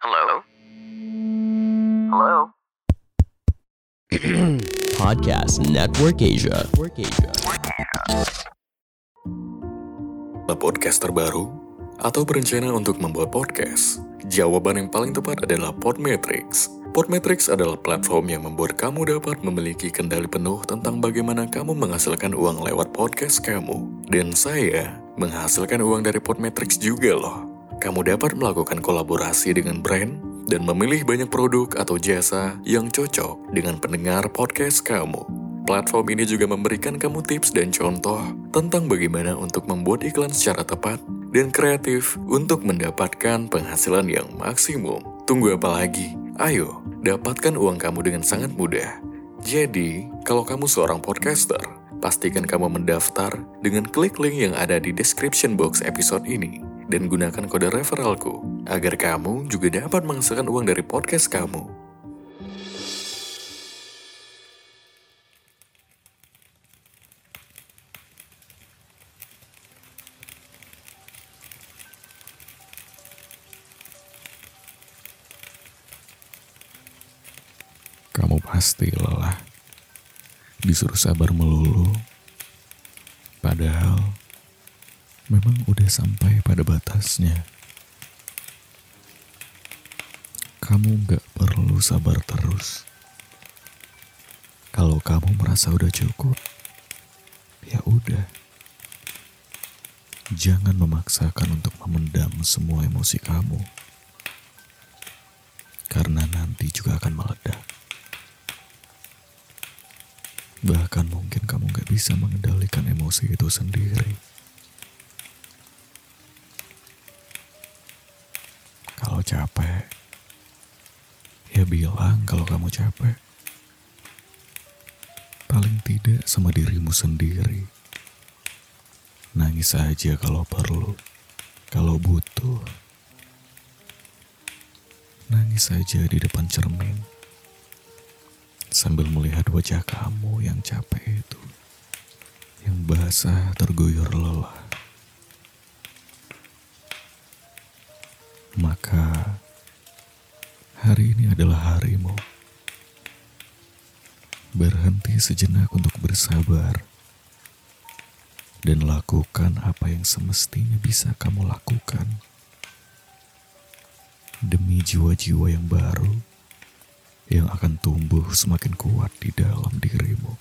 Hello? Hello? Podcast Network Asia. Network Asia. podcast terbaru atau berencana untuk membuat podcast? Jawaban yang paling tepat adalah Podmetrics. Podmetrics adalah platform yang membuat kamu dapat memiliki kendali penuh tentang bagaimana kamu menghasilkan uang lewat podcast kamu. Dan saya menghasilkan uang dari Podmetrics juga loh. Kamu dapat melakukan kolaborasi dengan brand dan memilih banyak produk atau jasa yang cocok dengan pendengar podcast kamu. Platform ini juga memberikan kamu tips dan contoh tentang bagaimana untuk membuat iklan secara tepat dan kreatif untuk mendapatkan penghasilan yang maksimum. Tunggu apa lagi? Ayo, dapatkan uang kamu dengan sangat mudah. Jadi, kalau kamu seorang podcaster, pastikan kamu mendaftar dengan klik link yang ada di description box episode ini dan gunakan kode referralku agar kamu juga dapat menghasilkan uang dari podcast kamu. Kamu pasti lelah, disuruh sabar melulu, padahal memang udah sampai pada batasnya. Kamu gak perlu sabar terus. Kalau kamu merasa udah cukup, ya udah. Jangan memaksakan untuk memendam semua emosi kamu. Karena nanti juga akan meledak. Bahkan mungkin kamu gak bisa mengendalikan emosi itu sendiri. Ya bilang kalau kamu capek. Paling tidak sama dirimu sendiri. Nangis aja kalau perlu, kalau butuh. Nangis saja di depan cermin sambil melihat wajah kamu yang capek itu, yang basah terguyur lelah. Hari ini adalah harimu. Berhenti sejenak untuk bersabar dan lakukan apa yang semestinya bisa kamu lakukan demi jiwa-jiwa yang baru yang akan tumbuh semakin kuat di dalam dirimu.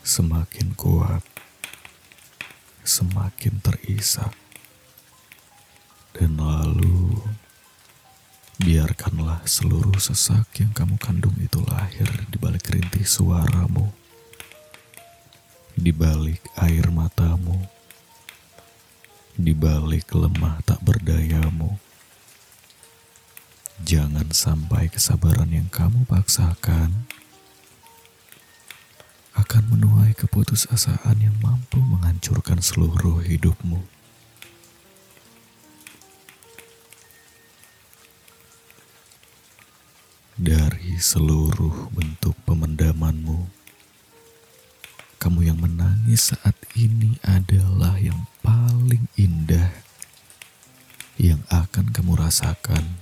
Semakin kuat, semakin terisak. Dan lalu, biarkanlah seluruh sesak yang kamu kandung itu lahir di balik rintih suaramu, di balik air matamu, di balik lemah tak berdayamu. Jangan sampai kesabaran yang kamu paksakan akan menuai keputusasaan yang mampu menghancurkan seluruh hidupmu. Dari seluruh bentuk pemendamanmu, kamu yang menangis saat ini adalah yang paling indah yang akan kamu rasakan,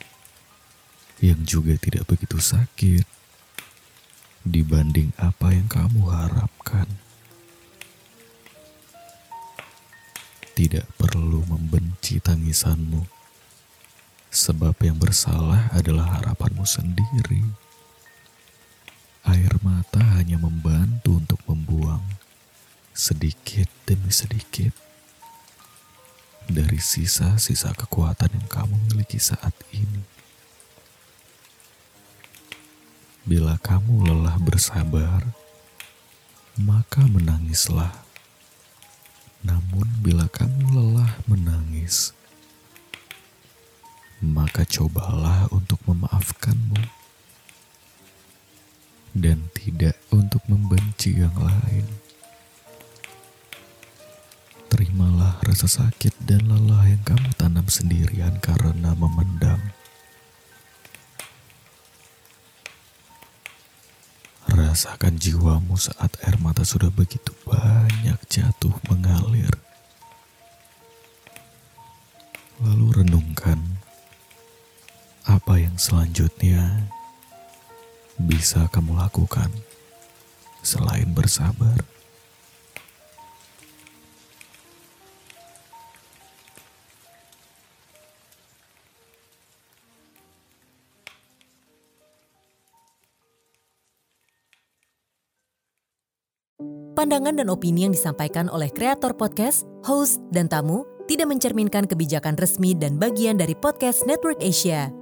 yang juga tidak begitu sakit dibanding apa yang kamu harapkan. Tidak perlu membenci tangisanmu, sebab yang bersalah adalah harapanmu sendiri. Air mata hanya membantu untuk membuang sedikit demi sedikit dari sisa-sisa kekuatan yang kamu miliki saat ini. Bila kamu lelah bersabar, maka menangislah. Namun, bila kamu lelah menangis, maka cobalah untuk memaafkanmu dan tidak untuk membenci yang lain. Terimalah rasa sakit dan lelah yang kamu tanam sendirian karena memendam. Rasakan jiwamu saat air mata sudah begitu banyak jatuh mengalir. Lalu renungkan apa yang selanjutnya bisa kamu lakukan selain bersabar. Pandangan dan opini yang disampaikan oleh kreator podcast, host, dan tamu tidak mencerminkan kebijakan resmi dan bagian dari podcast Network Asia.